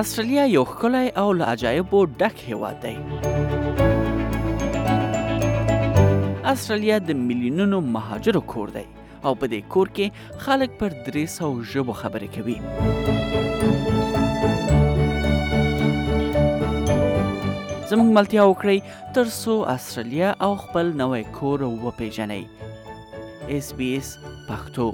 استرالیا یو ښکلی او له عجایبو ډک هیواد دی استرالیا د میلیونونو مهاجرو کور دی او په دې کور کې خلک پر درې سو ژبو خبرې کوي زموږ ملتیا وکړئ تر څو استرالیا او خپل نوی کور وپیژنئ اس بي اس پښتو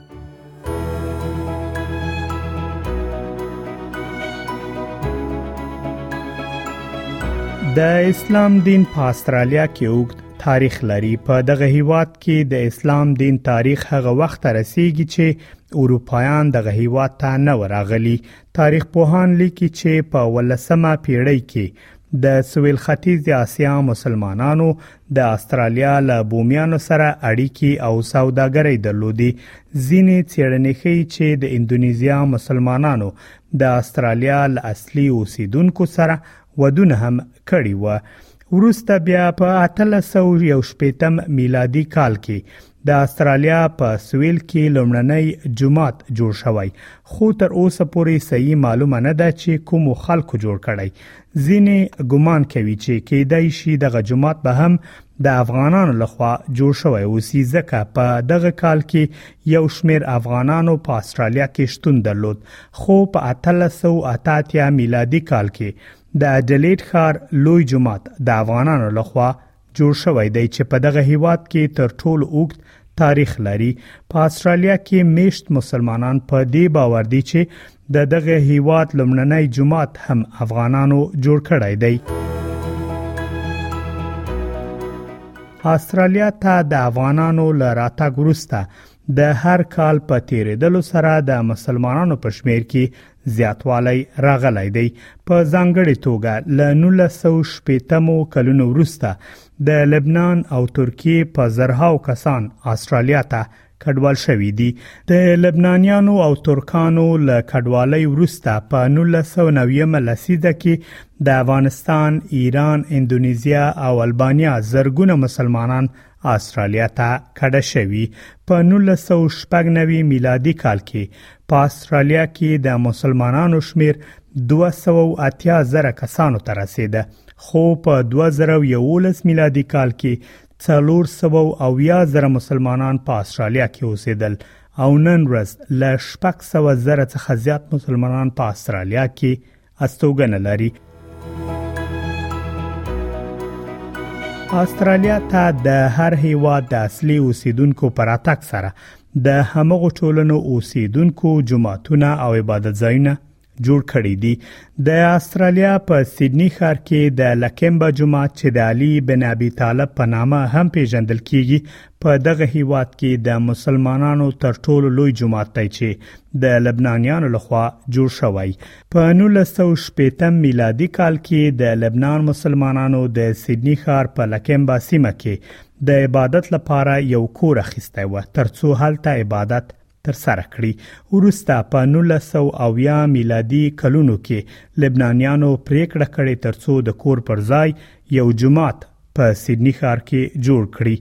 د اسلام دین په استرالیا کې اوږد تاریخ لري په دغه هیواد کې د اسلام دین تاریخ هغه وخت رسیدي چې اروپایان دغه هیواد ته نه وراغلي تاریخ پوهان لیکي چې په ولسمه پیړۍ کې د سویل ختیځ آسیا مسلمانانو د استرالیا له بومیانو سره اړیکی او سوداګرۍ درلودي ځینې څېړنې ښیي چې د اندونیزیا مسلمانانو د استرالیا له اصلي اوسیدونکو سره ودونه هم کړي و وروسته بیا په 1818 میلادي کال کې د استرالیا په سویل کې لومړنی جماعت جوړ شوی خو تر اوسه پورې صحیح معلومه نه ده چې کوم خلکو جوړ کړی ځینې ګمان کوي چې کېدای شي دغه جماعت به هم د افغانانو لخوا جوړ شوی اوسي ځکه په دغه کال کې یو شمیر افغانانو په استرالیا کې شتون درلود خو په 1388 میلادي کال کې د اډلیډ ښار لوی جماعت د افغانانو لخوا جوړ شوی دی چې په دغه هیواد کې تر ټولو اوږد تاریخ لري په استرالیا کې میشت مسلمانان په دې باور دي چې د دغه هیواد لمړنۍ جماعت هم افغانانو جوړ کړی دی استرالیا ته د افغانانو له راتګ وروسته د هر کال په تیریدلو سره د مسلمانانو په شمیر کې زیاتوالی راغلی دی په ځانګړي توګه ل 1918 مو کلونو وروسته د لبنان او ترکیه په زرهاو کسان استرالیا ته کډوال شوې دي د لبنانیانو او ترکانو له کډوالۍ وروسته په 1990 لسیزه کې د افغانستان، ایران، انډونیزیا او البانیا زرګونه مسلمانان استرالیا ته کډه شوي په 1990 میلادي کال کې په استرالیا کې د مسلمانانو شمیر 280 زره کسانو ته رسیده خو په 2011 میلادي کال کې 400 زره مسلمانان په استرالیا کې اوسېدل او نن ورځ له 600 زره څخه زیات مسلمانان په استرالیا کې استوګنه لري استرالیا ته د هر هیواد د اصلي اوسیدونکو پر اتاک سره د همغو ټولنو اوسیدونکو جماعتونه او عبادت ځایونه جوړ کړی دی د استرالیا په سیدنی ښار کې د لکمبا جماعت چې د علي بن ابي طالب په نامه هم پیژندل کیږي په دغه هیواد کې د مسلمانانو تر ټولو لوی جماعت دی چې د لبنانیانو لخوا جوړ شوی په نولس سوه شپېته میلادي کال کې د لبنان مسلمانانو د سیدنی ښار په لکمبا سیمه کې د عبادت لپاره یو کور اخیستی و ترڅو هلته عبادت ترسره کړي وروسته په 1900 میلادي کلونو کې لبنانیانو پریکړه کړې ترڅو د کور پر ځای یو جماعت په سیدنی ښار کې جوړ کړي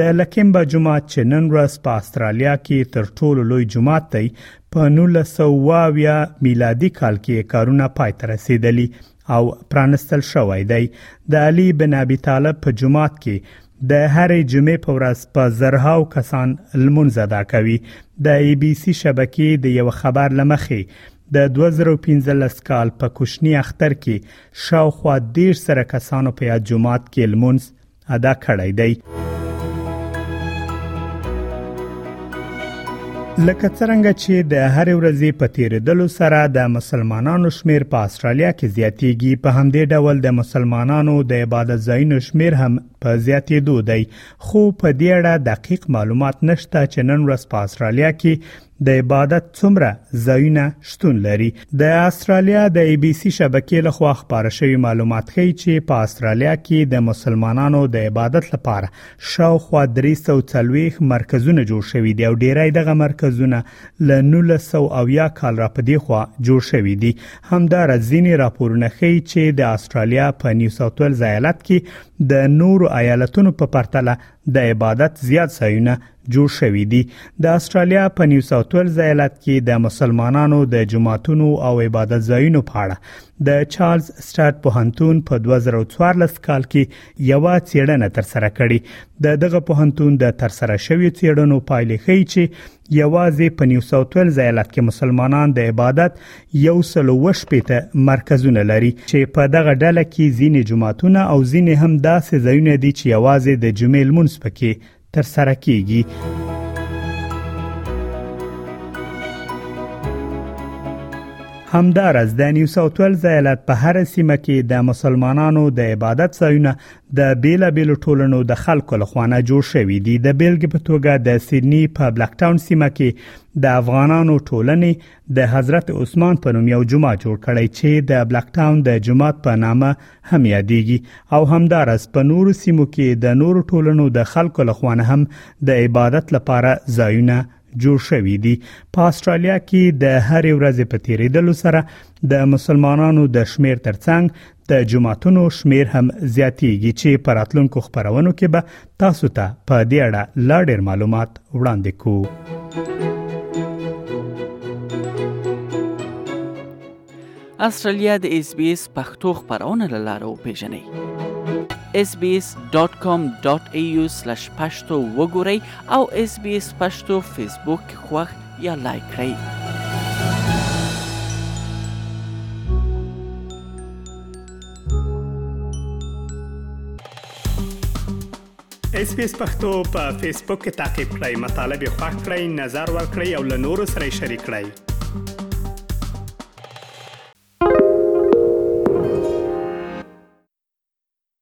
د لکیمبا جومات چې نن ورځ په استرالیا کې تر ټولو لوی جومات دی په 1920 میلادي کال کې کارونه پای ته رسیدلی او پرانستل شوی دی د علي بن ابي طالب په جومات کې د هرې جمعې په ورځ په زرهاو کسان لمونځ ادا کوي د ای بي سي شبکې د یو خبر لمخې د 2015 کال په کوشنی اختر کې شاوخوا 10 سره کسانو په یاد جومات کې لمونځ ادا کړی دی لکه څنګه چې د هر ورځې په تیریدلو سره د مسلمانانو شمیر په استرالیا کې زیاتیږي په همدې ډول د مسلمانانو د عبادت ځایونو شمیر هم په زیاتیدو دی خو په دې اړه دقیق معلومات نشته چې نن ورځ په استرالیا کې د عبادت څومره ځایونه شتون لري د استرالیا د ای بي سي شبکې لخوا خبره شوی معلومات ښیي چې په استرالیا کې د مسلمانانو د عبادت لپاره شاوخوا 340 مرکزونه جوړ شوي دي او ډیری دغه مرکزونه له 1900 کال را پدې خوا جوړ شوي دي همدا رځینی راپورونه ښیي چې د استرالیا په نیو ساوث ویلز ایالت کې د نورو ایالتونو په پرتله د عبادت زیات ځایونه جوړ شوي دي د استرالیا په نیو ساوث ویلز ایالت کې د مسلمانانو د جماعتونو او عبادت ځایونو په اړه د چارلز سټارټ پوهنتون په 2014 کال کې یو څېړنه ترسره کړې د دغه پوهنتون د ترسره شوی څېړنو پایلې ښیي چې یوازې په نیو ساوت ویلز ایالت کې مسلمانان د عبادت یو سلو وشپېته مرکزونه لري چې په دغه ډله کې ځینې جماعتونه او ځینې هم داسې ځایونه دي چې یوازې د جمعې لمونځ پکې تر سره کیږي همدارز د نیو ساوت ویلز ایالت په هر سیمه کې د مسلمانانو د عبادت ځایونه د بیلابیلو ټولنو د خلکو لخوا نه جوړ شوی دی د بیلګې په توګه د سیدنی په بلک ټاون سیمه کې د افغانانو ټولنې د حضرت عثمان په نوم یو جمعه جوړ کړی چې د بلک ټاون د جمعات په نامه هم یادېږي او همدارس په نورو سیمو کې د نورو ټولنو د خلکو لخوا نه هم د عبادت لپاره ځایونه جوړ شوې دي په استرالیا کې د هر ورځې په تیریدلو سره د مسلمانانو د شمیر ترڅنګ د جماعتونو شمیر هم زیاتیږي چې په راتلونکو خبرونو کې به تاسو ته په دې اړه لا ډیر معلومات وړاندې کوو استرالیا د اس بي اس پښتو خبرونه لاله او پیژنې sbs.com.au/pashto وګورئ او اس بي اس پښتو فیسبوک خوښ یا لایک کړئ. ایس پی ایس پښتو په فیسبوک کې تا کې پلی مطلب یو فاک کړئ نظر ور کړئ او له نورو سره شریک کړئ.